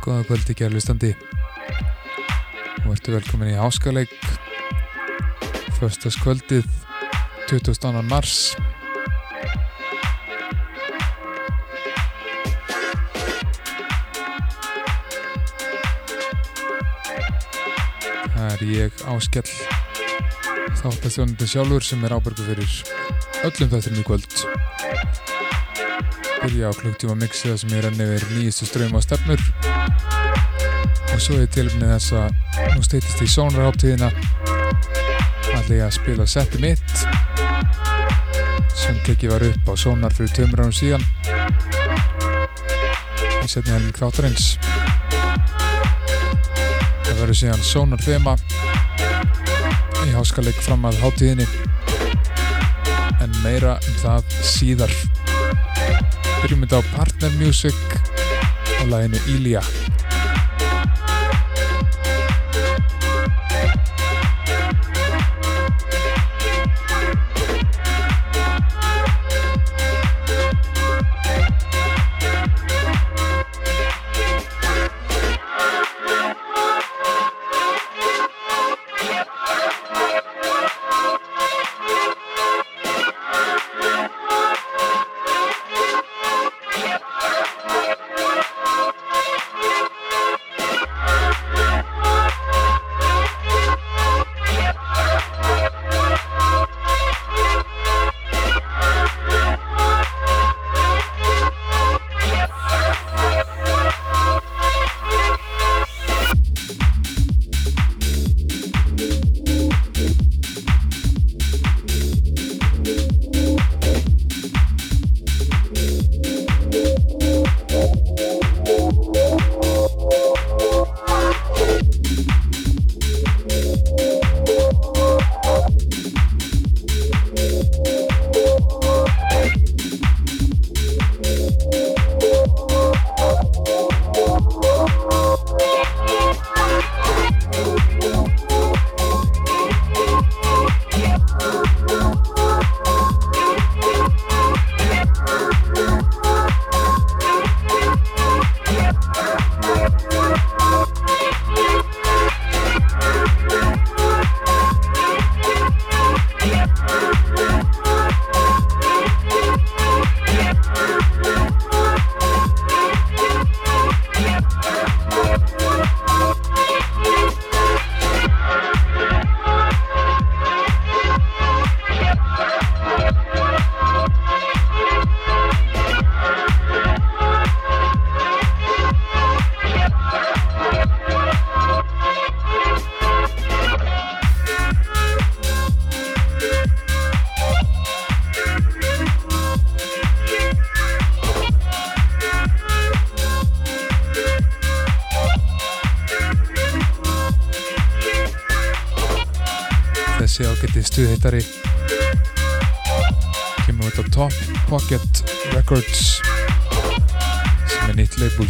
Góða kvöldi kærlustandi og ertu velkomin í Háskaleik Föstaskvöldið 22. mars. Það er ég Áskell þáttastjónandi sjálfur sem er ábyrgu fyrir öllum þettum í kvöld. Byrja á klukktíma mixiða sem ég renni yfir nýjastu ströym á stefnur er tilumni þess að nú steytist í sónarháttíðina ætla ég að spila setti mitt sem tekið var upp á sónar fyrir tömur árum síðan í setni helming þáttarins. Það verður síðan sónar þema í háskaleik fram að háttíðinni en meira um það síðar. Byrjum þetta á Partner Music og læginu Ilja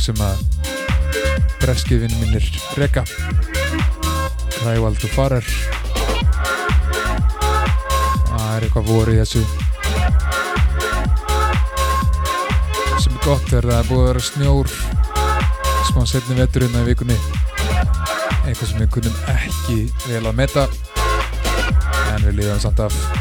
sem að breskiðvinni mínir reka. Rævald og Farer það er eitthvað voru í þessu. Sem er gott er það að búið að vera snjór smá setni veturinn að vikunni. Eitthvað sem við kunnum ekki vel að meta. En við líðum samt af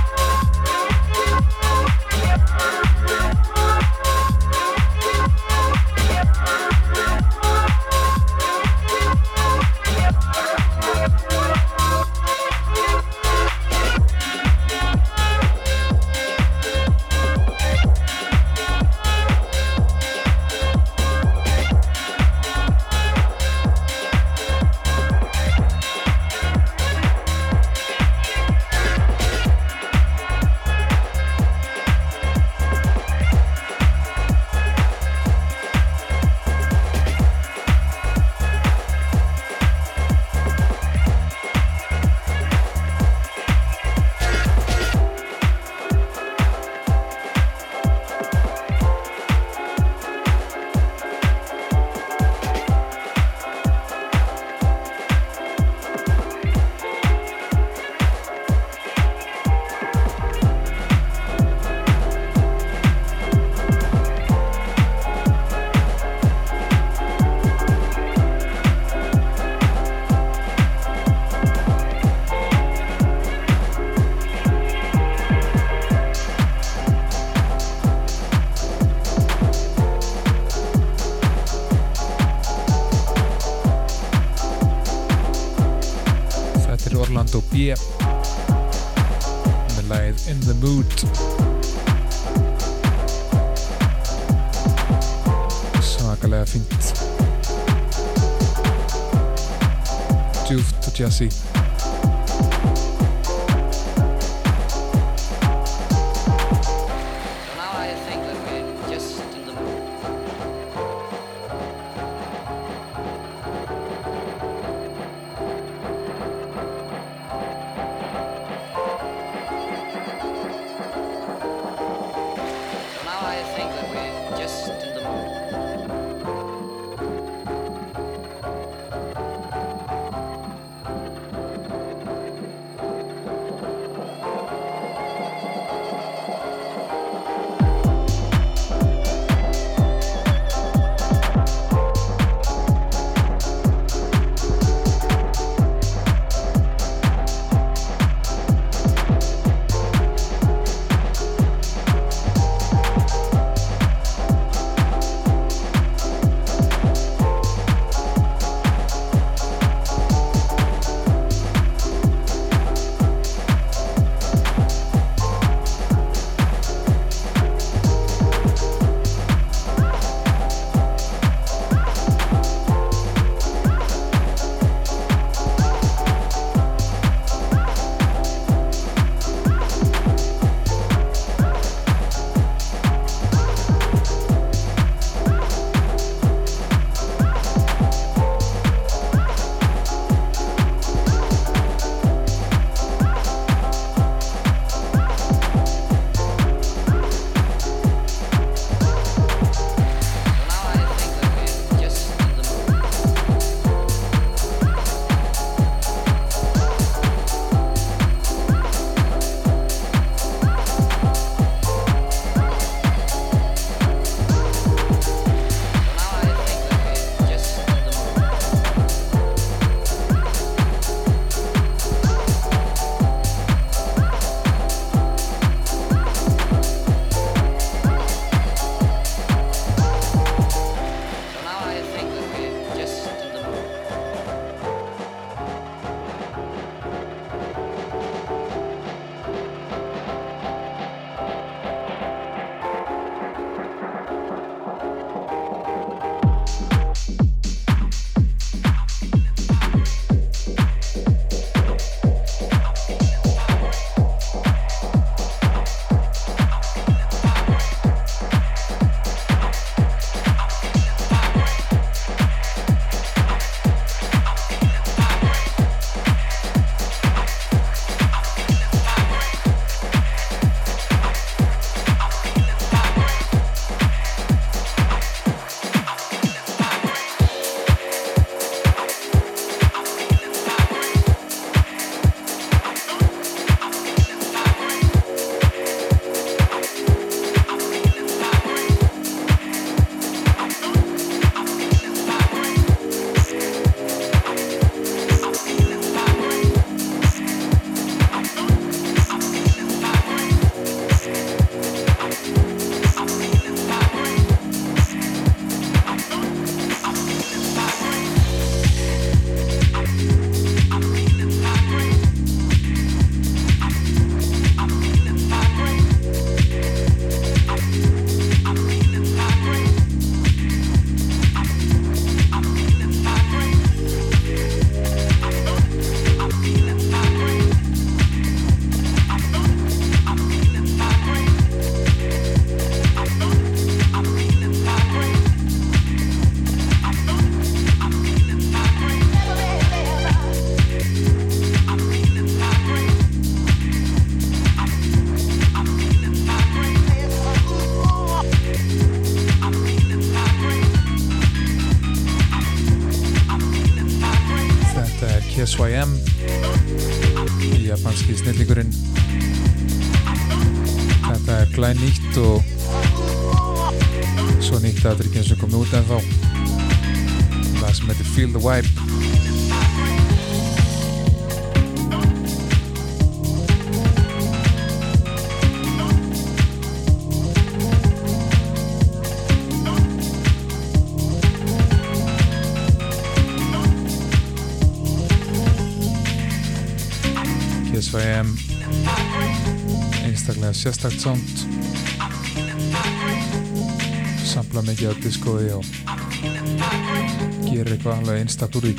er nýtt og svo nýtt að það er ekki eins og komið út en þá það sem heitir Feel the Vibe. Sérstakt sound. Samla mikið á diskóði og gerir eitthvað alveg einstaktur í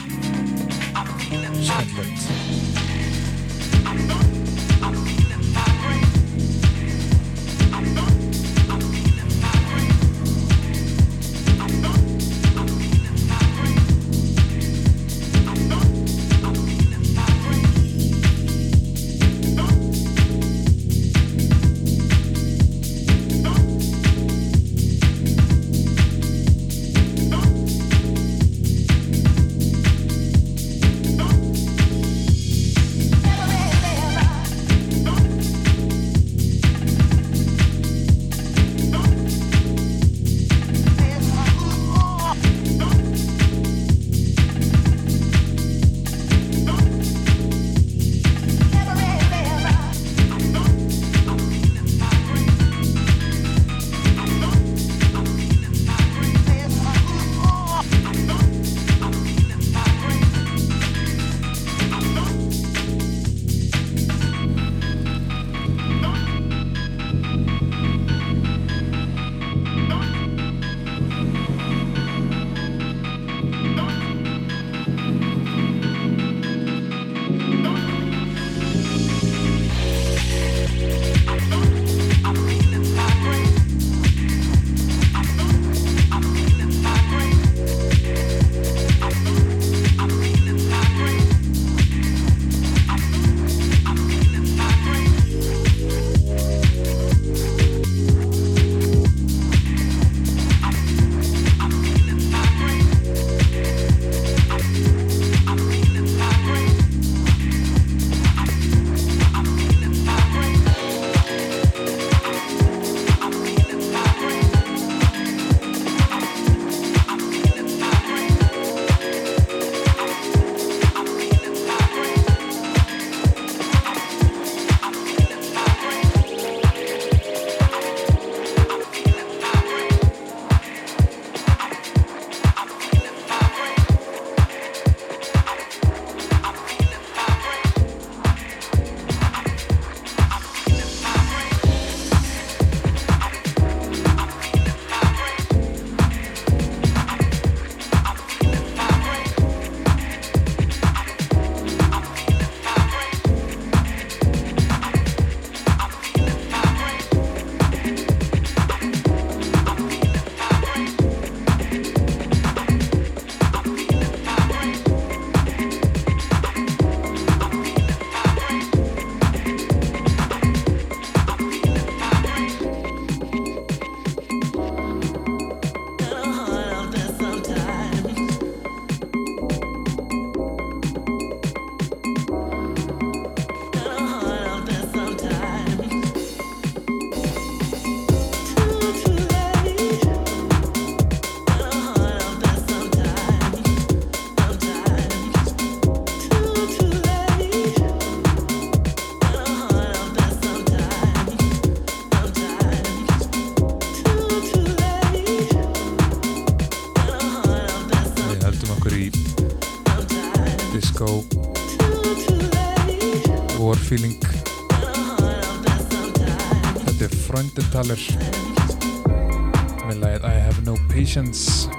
skemmtilegt Patience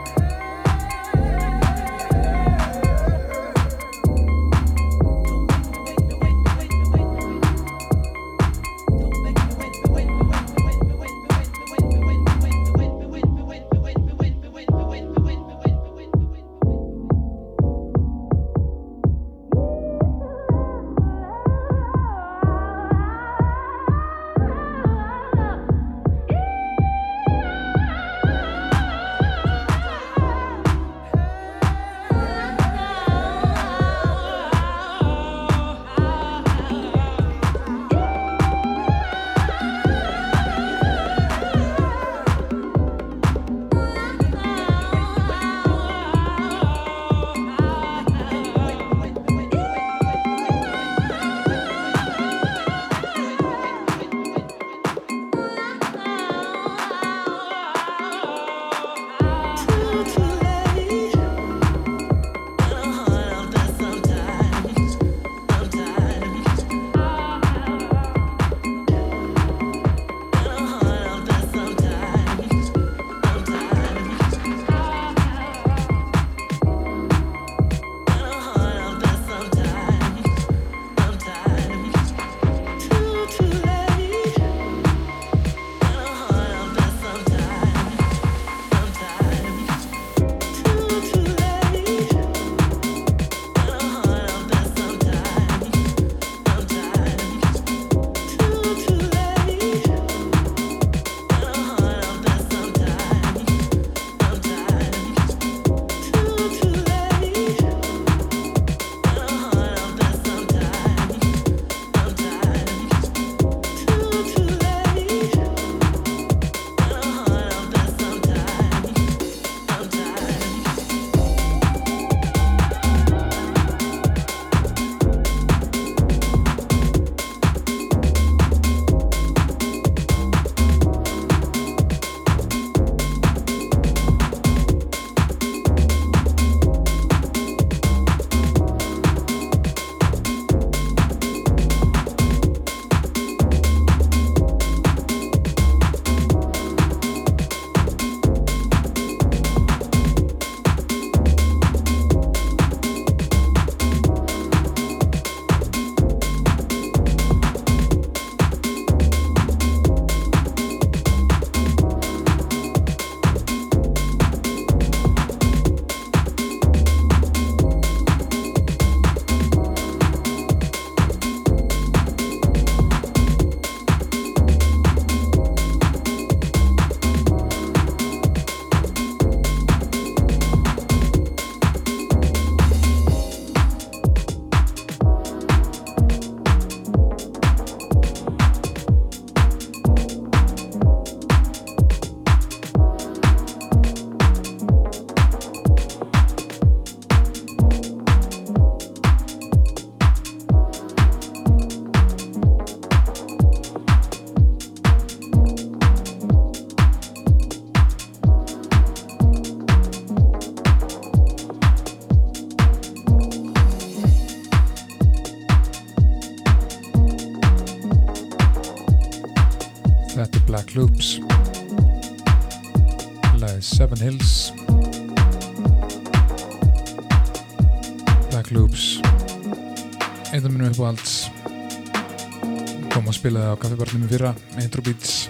kom að spila það á kaffibarnum í fyrra Intro Beats.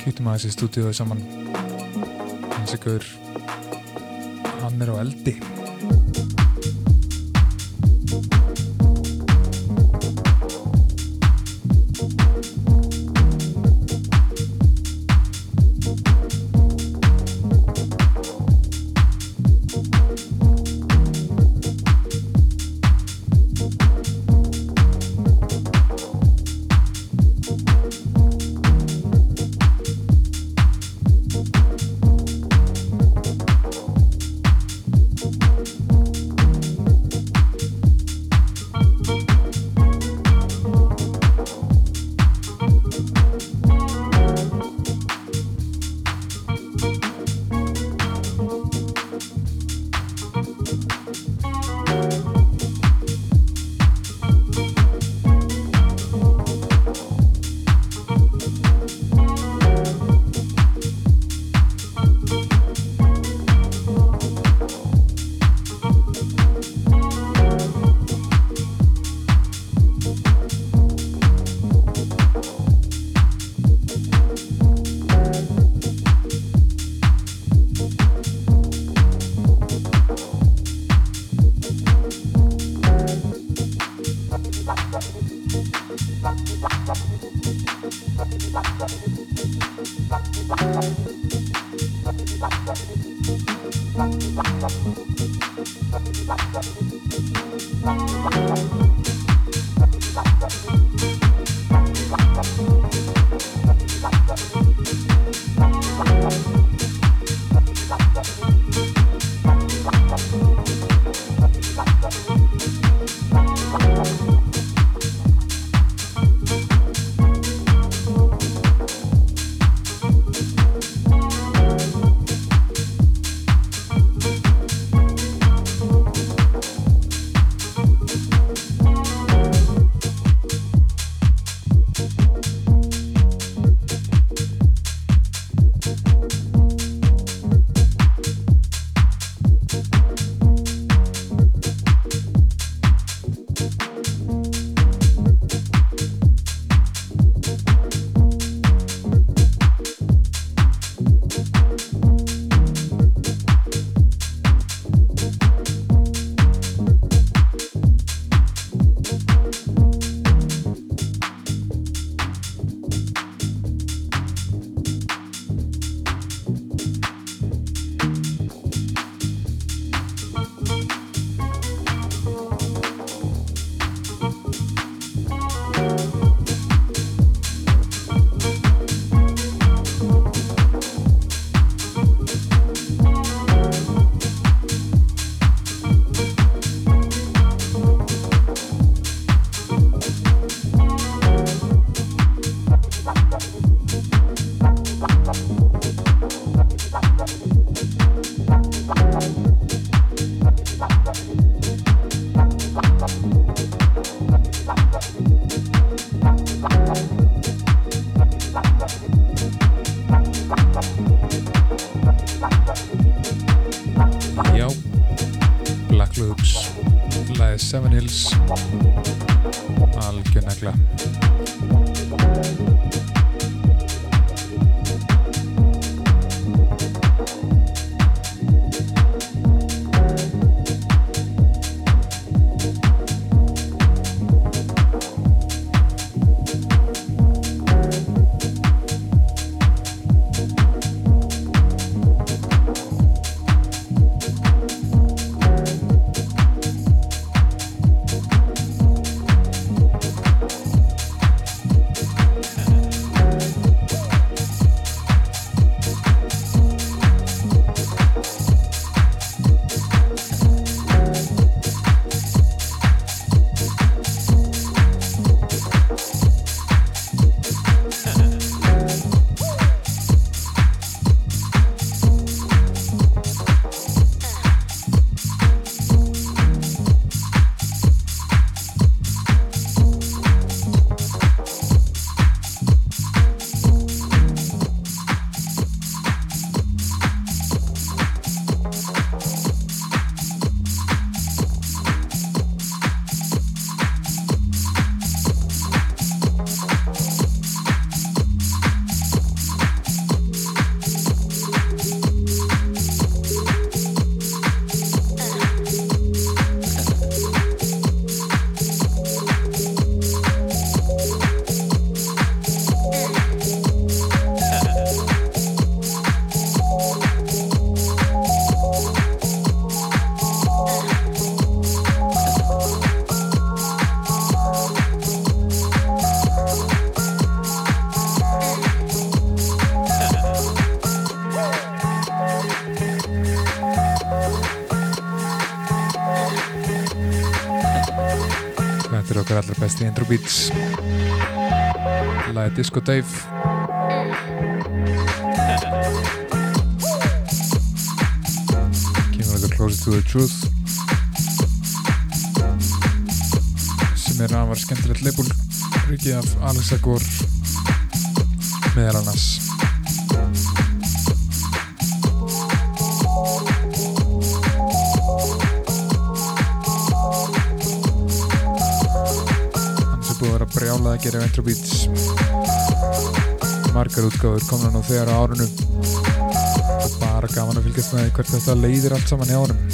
Kýttum aðeins í stúdíóðu saman. Og gaur hann er á eldi besti intro beats. Lagið Disco Dave. Kemur okkar Closer to the Truth. Sem er aðvar skemmtilegt leipul rikið af Alex Agor meðal annars að gera Ventro Beats. Margar útgáður komna nú þegar á árunum og bara gaman að fylgjast með hvert þetta leiðir allt saman í árunum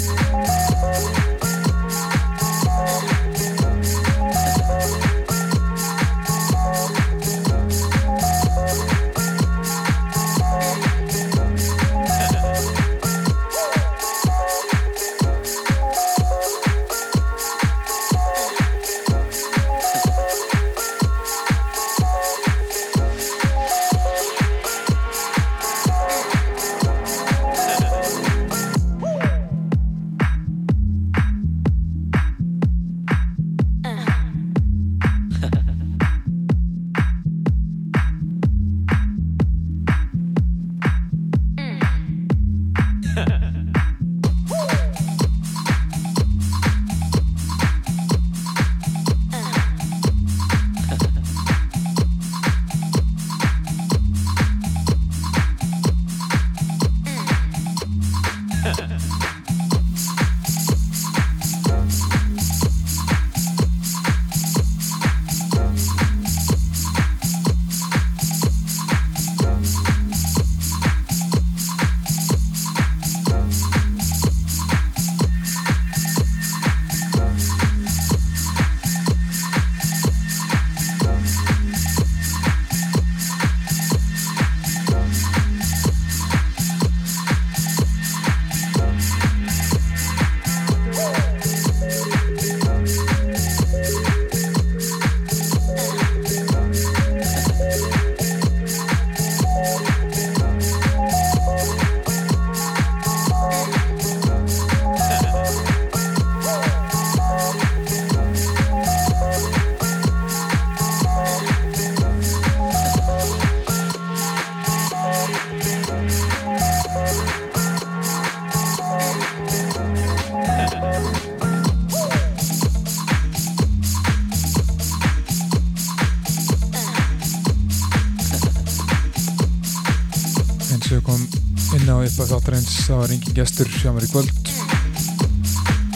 það var engin gestur sem var í kvöld.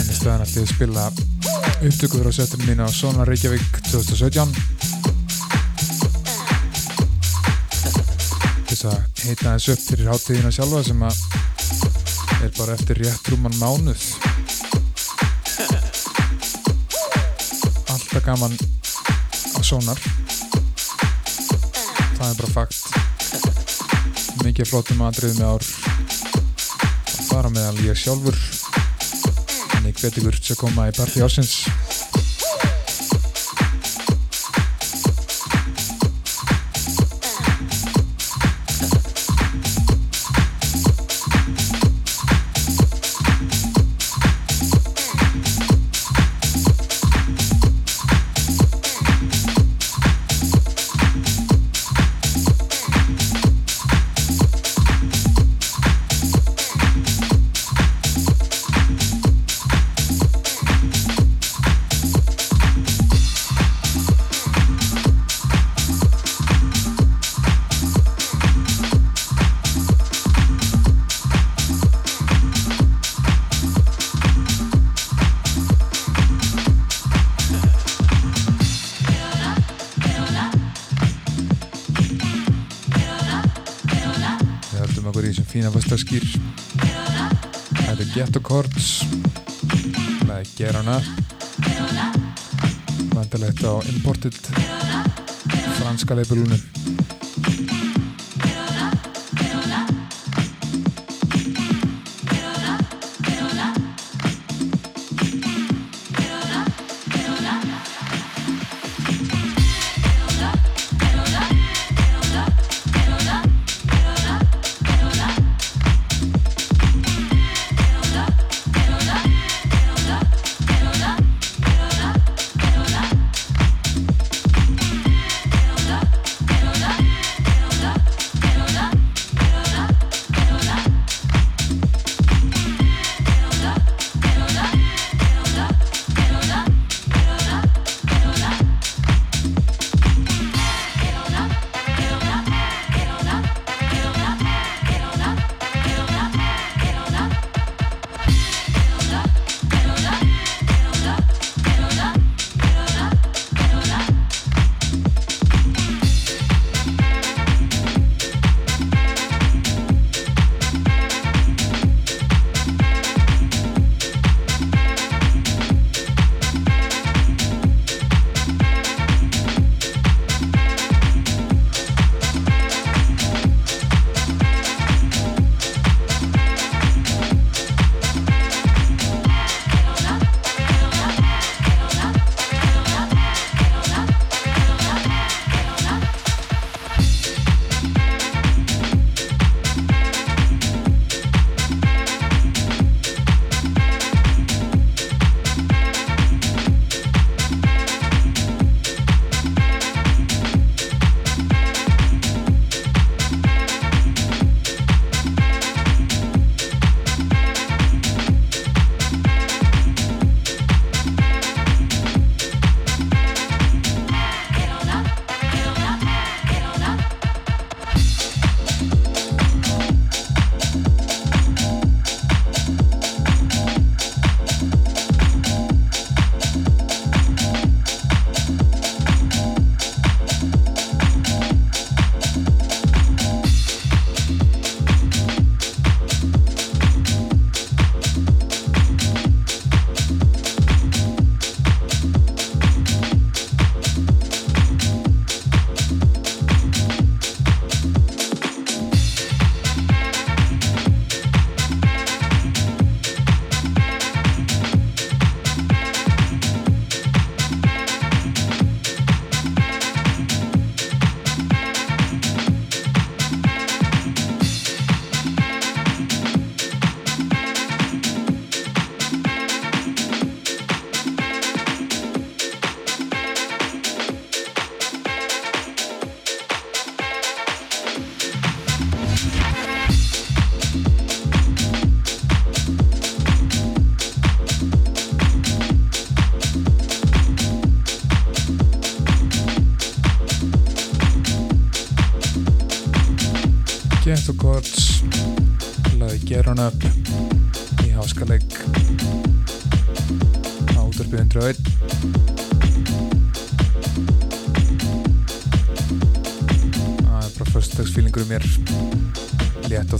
En í staðan ætti að spila upptökuður á setjum mín á Sónar Reykjavík 2017 þess að heita þess upp fyrir háttíðina sjálfa sem að er bara eftir rétt rúman mánuð. Alltaf gaman á Sónar. Það er bara fakt. Mikið flottum aðrið með ár fara meðal ég sjálfur. En ég hveti ykkur til að koma í parti ásins Fyrstaskýr Þetta er Ghetto Chords með Gerana Vandalegt á Imported franska leipulunum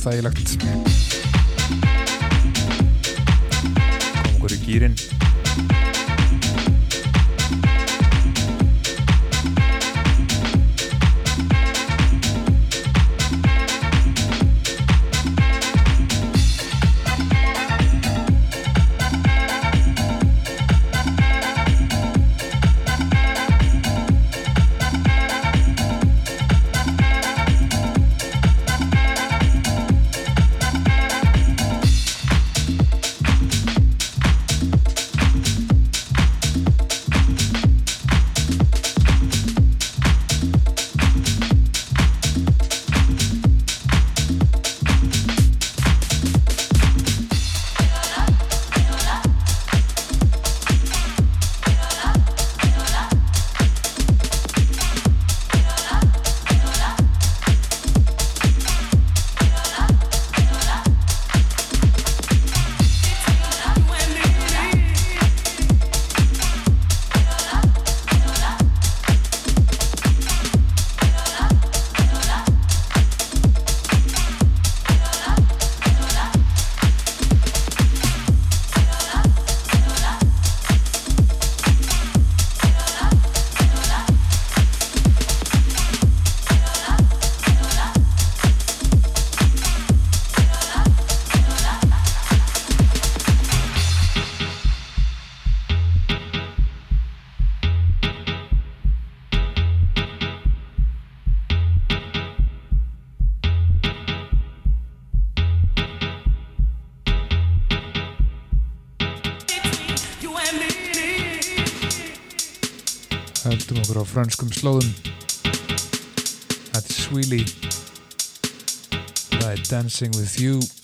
og þægilegt. Komum okkur í gýrin franskum slóðum. Þetta er Sweelie Það er Dancing With You.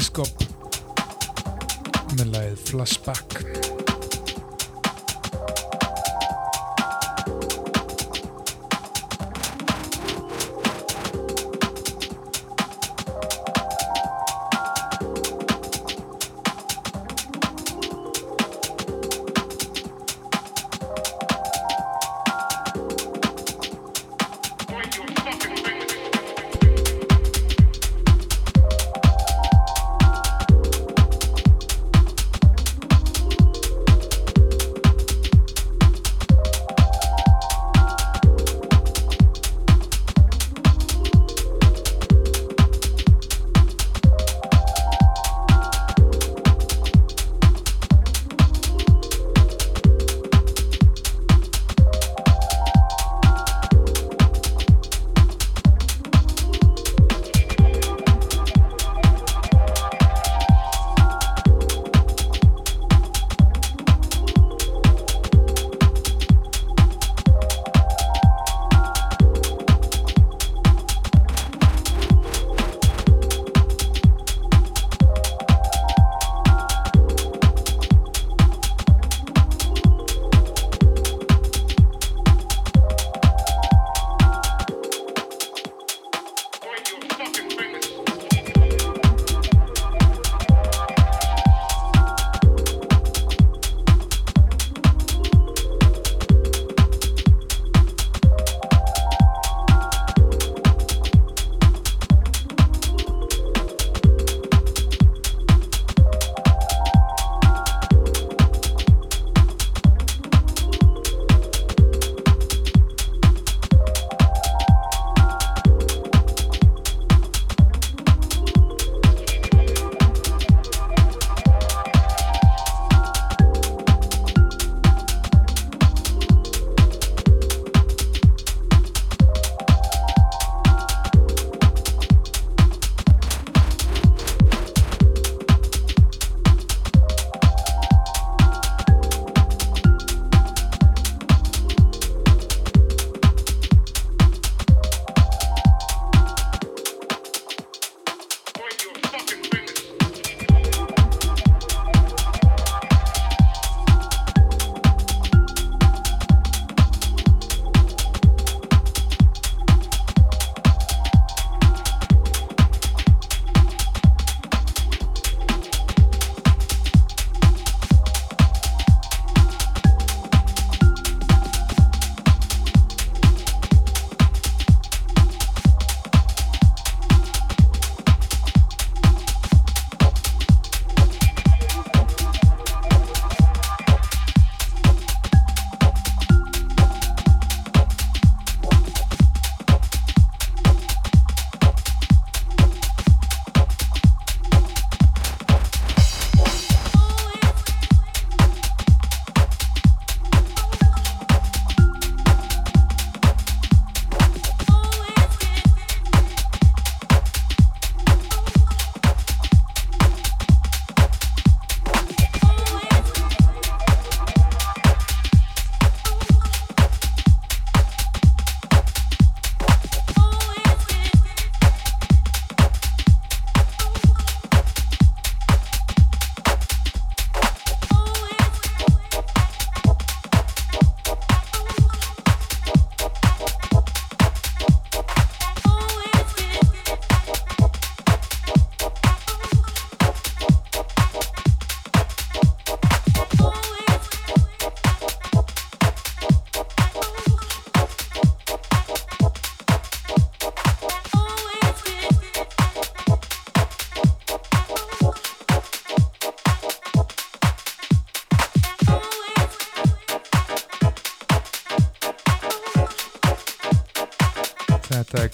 Þetta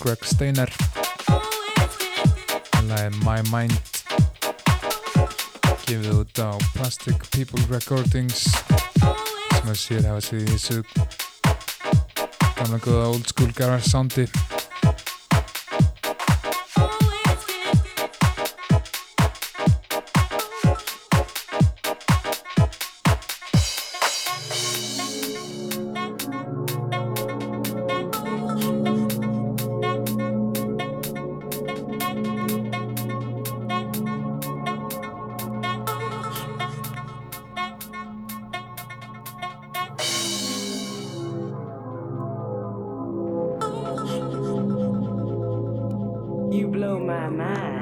Greg Steiner. Er My Mind. Gefið út á Plastic People Recordings sem að sér hafa sig í þessu gamla góða old school garage soundi You blow my mind.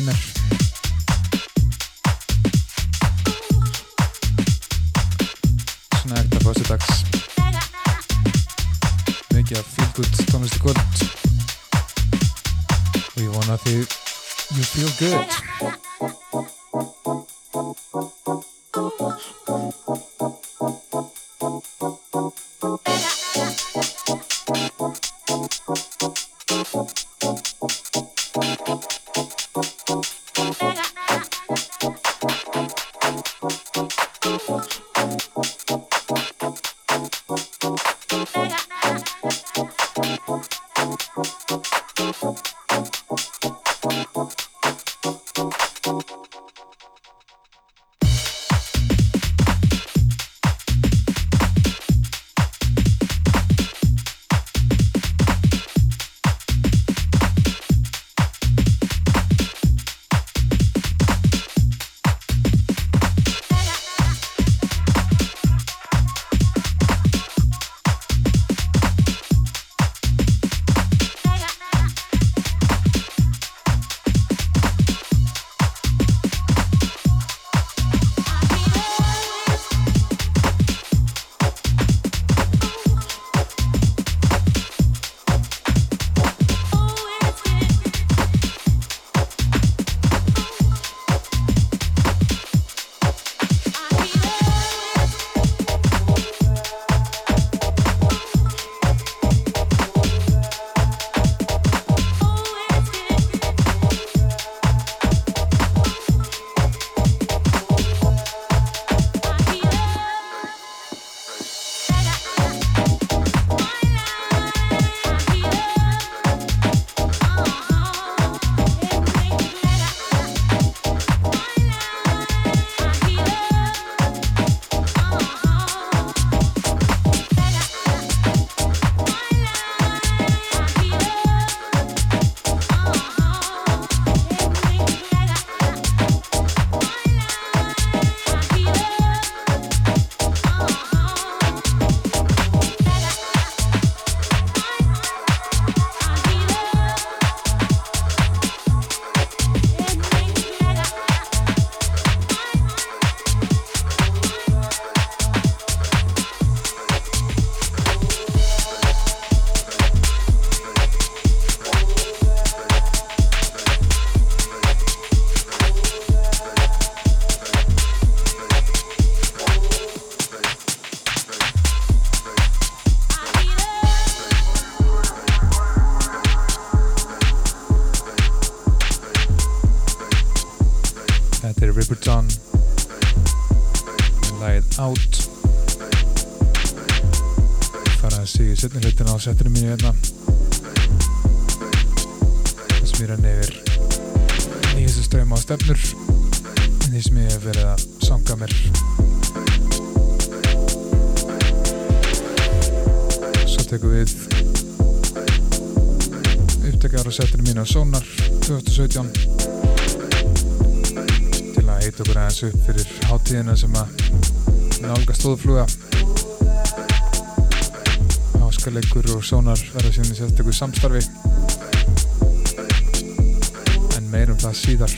Greg Steiner svona ekta fórsetags mikið af feel good tónlisti kvöld. Og ég vona því you feel good 2017 til að heita okkur aðeins upp fyrir hátíðina sem að nálga stóðfluga. Háskaleikur og Sónar verða síðan í sérstöku samstarfi. En meirum það síðar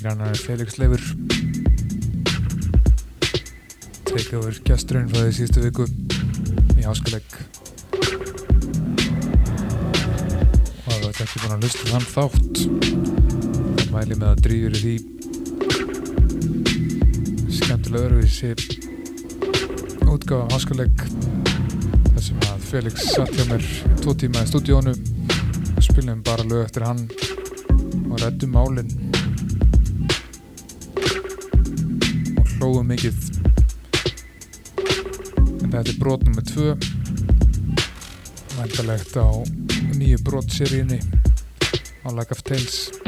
Þetta er yngre annar Felix Leifur. Takeover gesturinn frá því síðustu viku í háskalegg og ef þetta ekki búin að hlusta þann þátt. Þá mæli með að drýjur í því. Skemmtilega öruvísi útgáða háskalegg þar sem að Felix satt hjá mér tvo tíma í stúdíónu. Og spilum bara lög eftir hann og reddum málinn hlóðum mikið en þetta er brot nr. 2 vendalegt á nýju brotseríunni á Like of Tales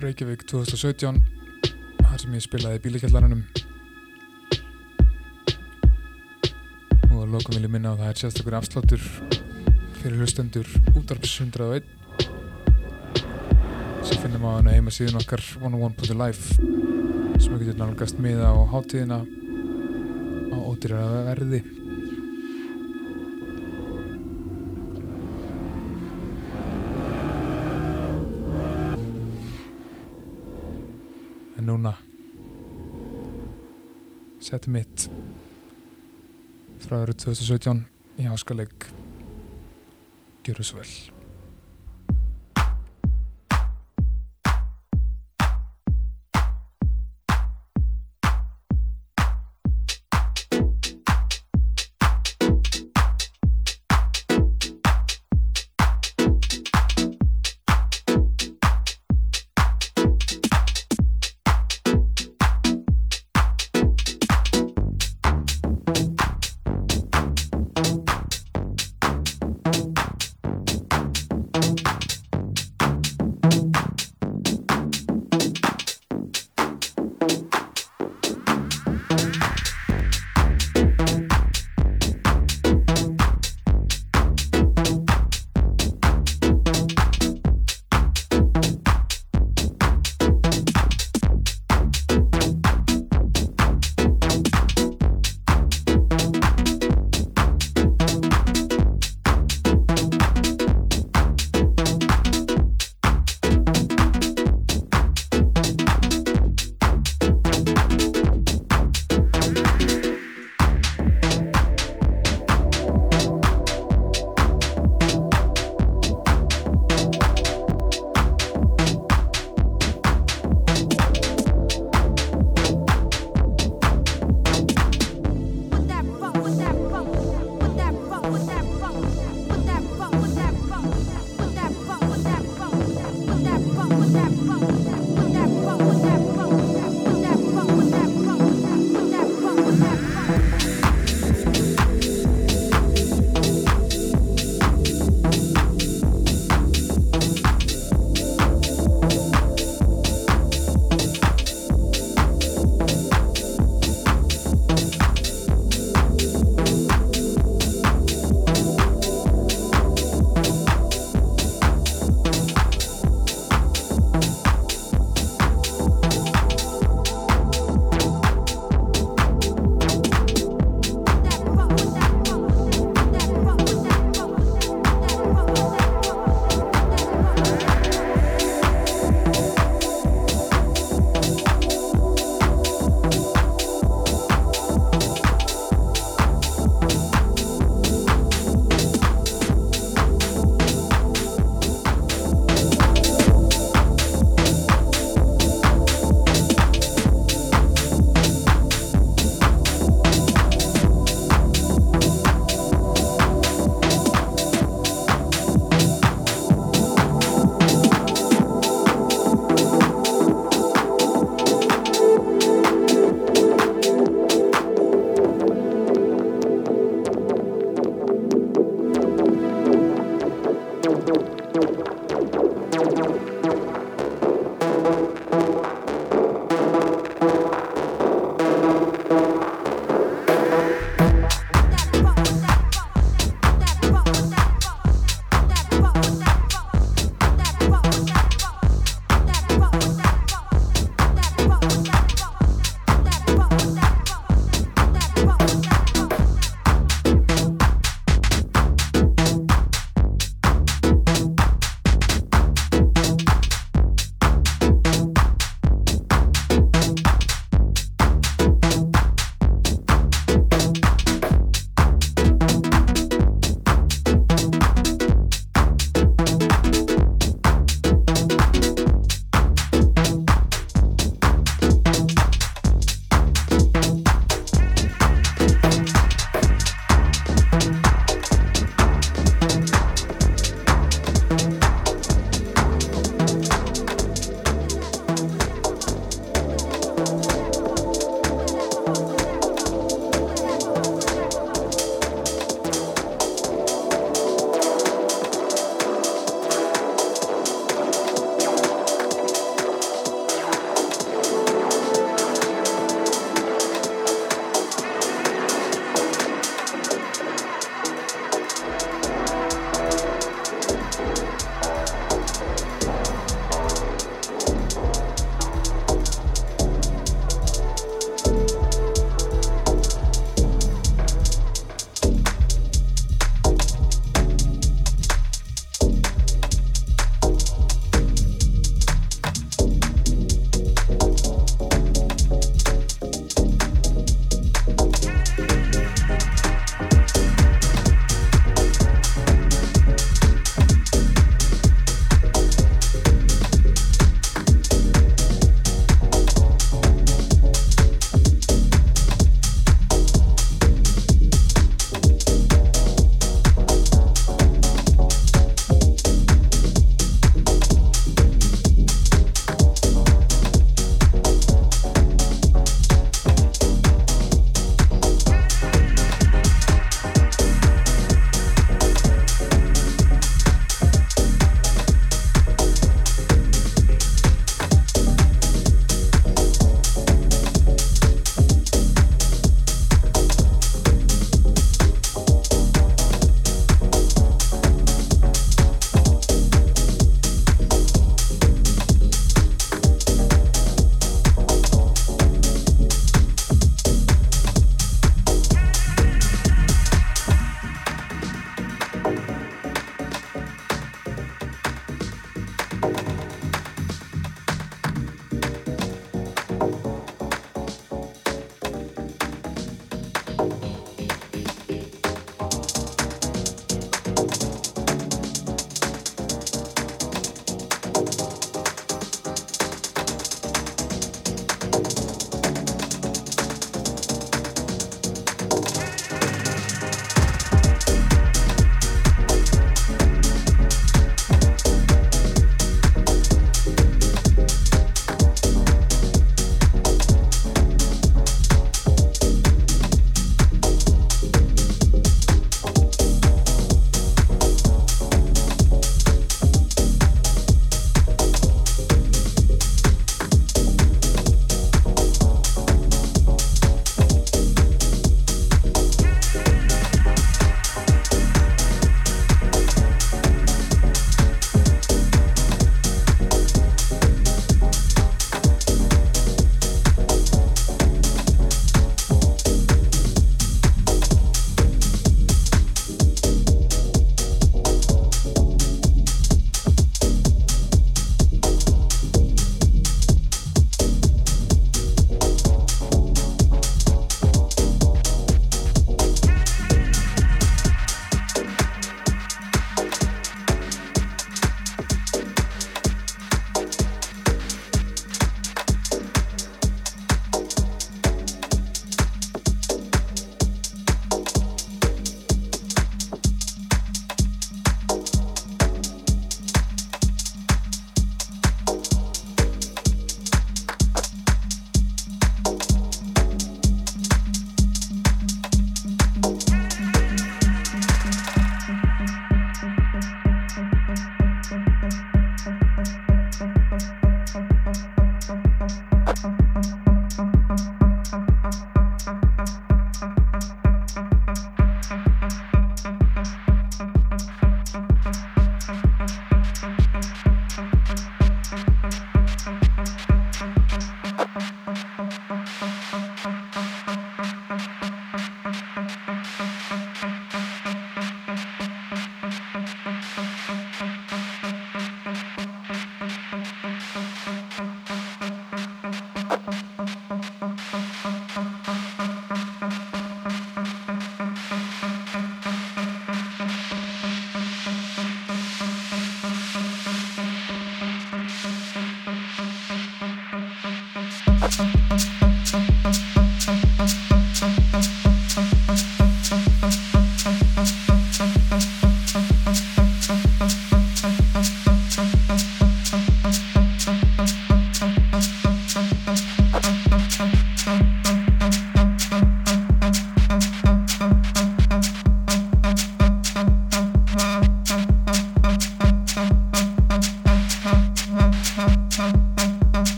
Reykjavík 2017 þar sem ég spilaði bílikjallarannum og lokum vil ég minna á það er sérstaklega afsláttur fyrir hlustendur útarps 101 sem finnum á hana heima síðan okkar 101.life sem við getum nálgast miða á hátíðina á ódýrara verði seti mitt frá árið 2017 í háskaleg Gjör þess vel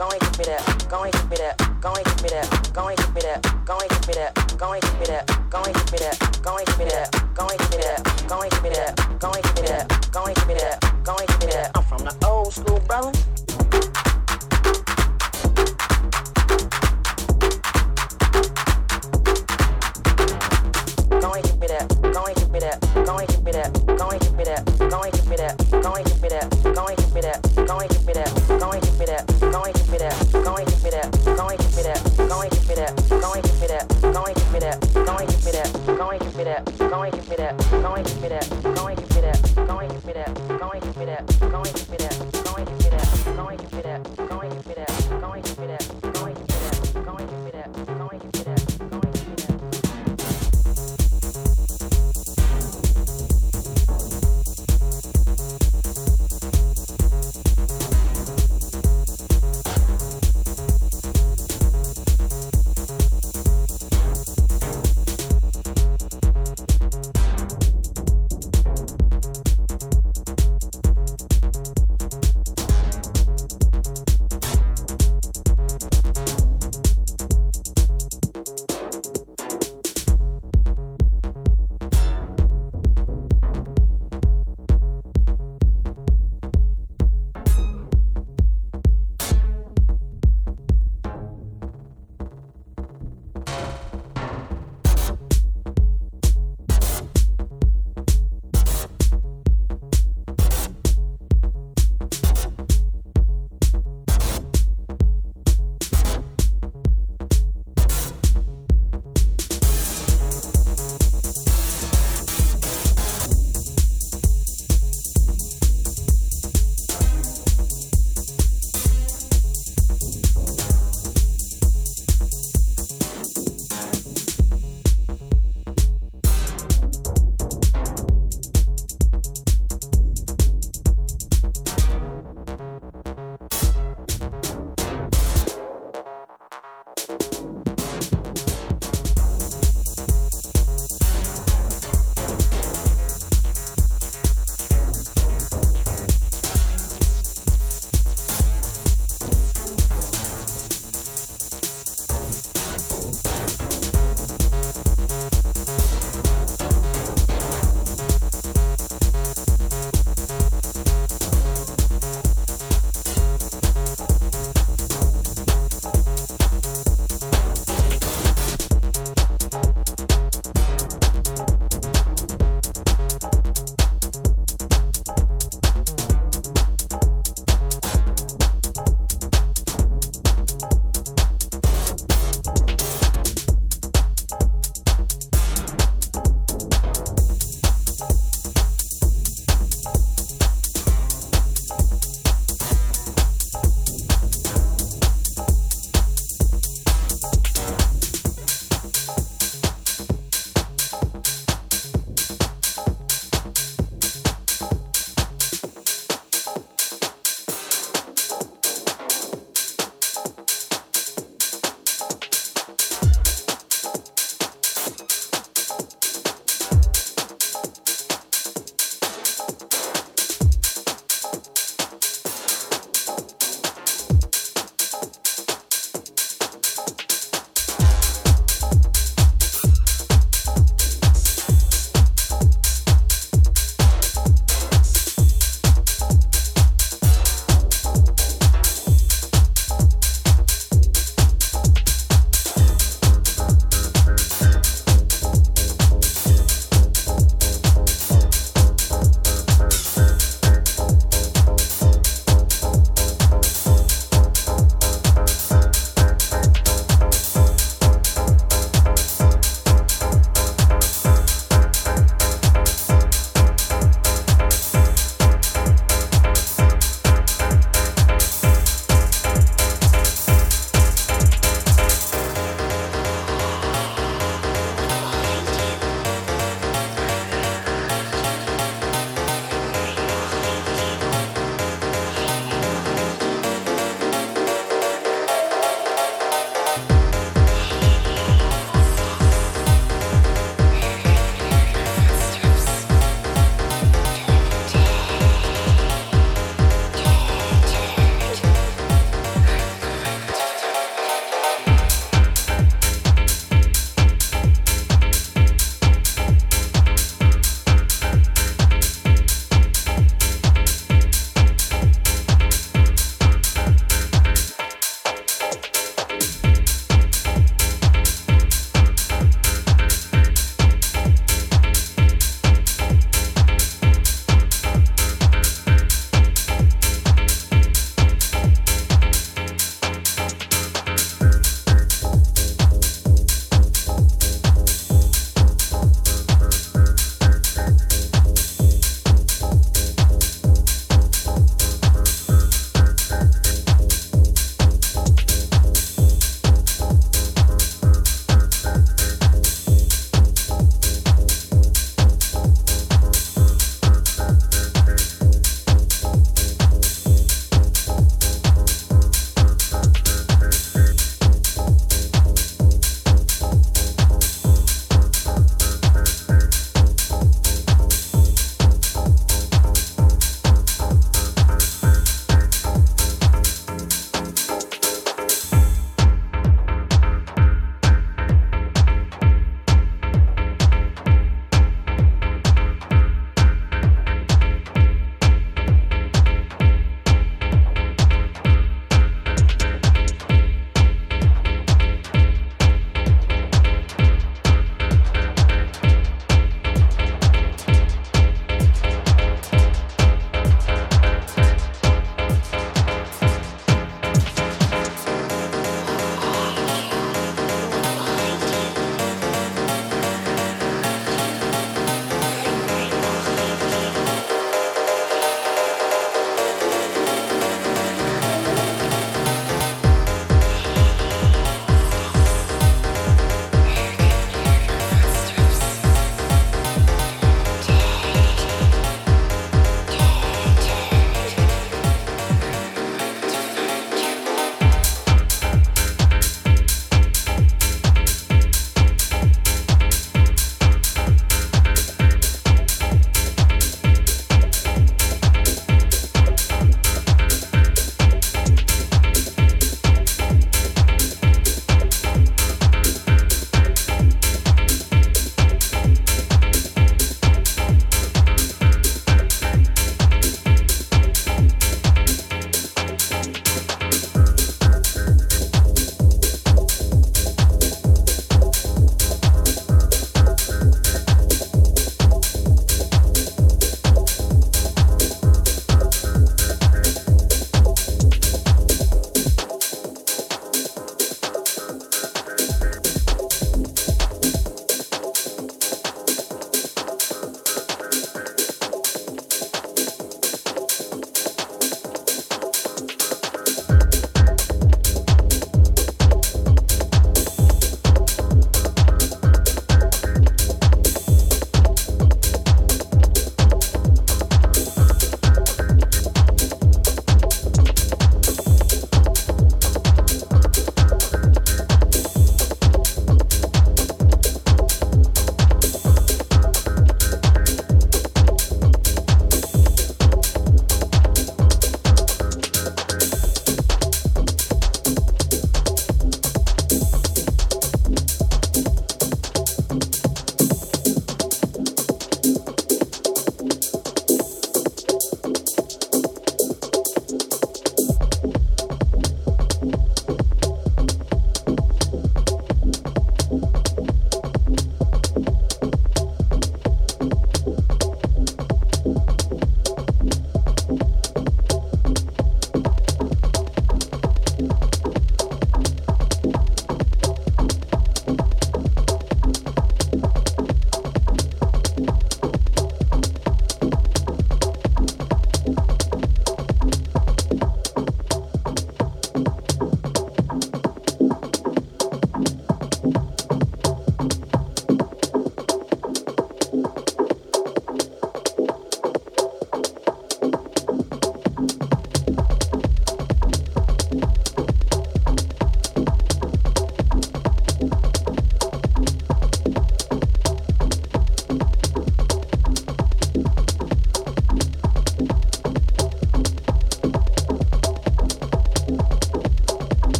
go and give me that, go and give me that, go and give me that, go and give me that, go and give me that, go and give me that, go and give me that, go and give me that, go and give me that, go and give me that, go and give me that, go and give me that, go and give me that. I'm from the old school, brother. Go and give me that, go and give me that, go and give me that, go and give me that, go and give me that, go and give me that, go and give me that, go and give me that, go Don't give me that. Don't give me that.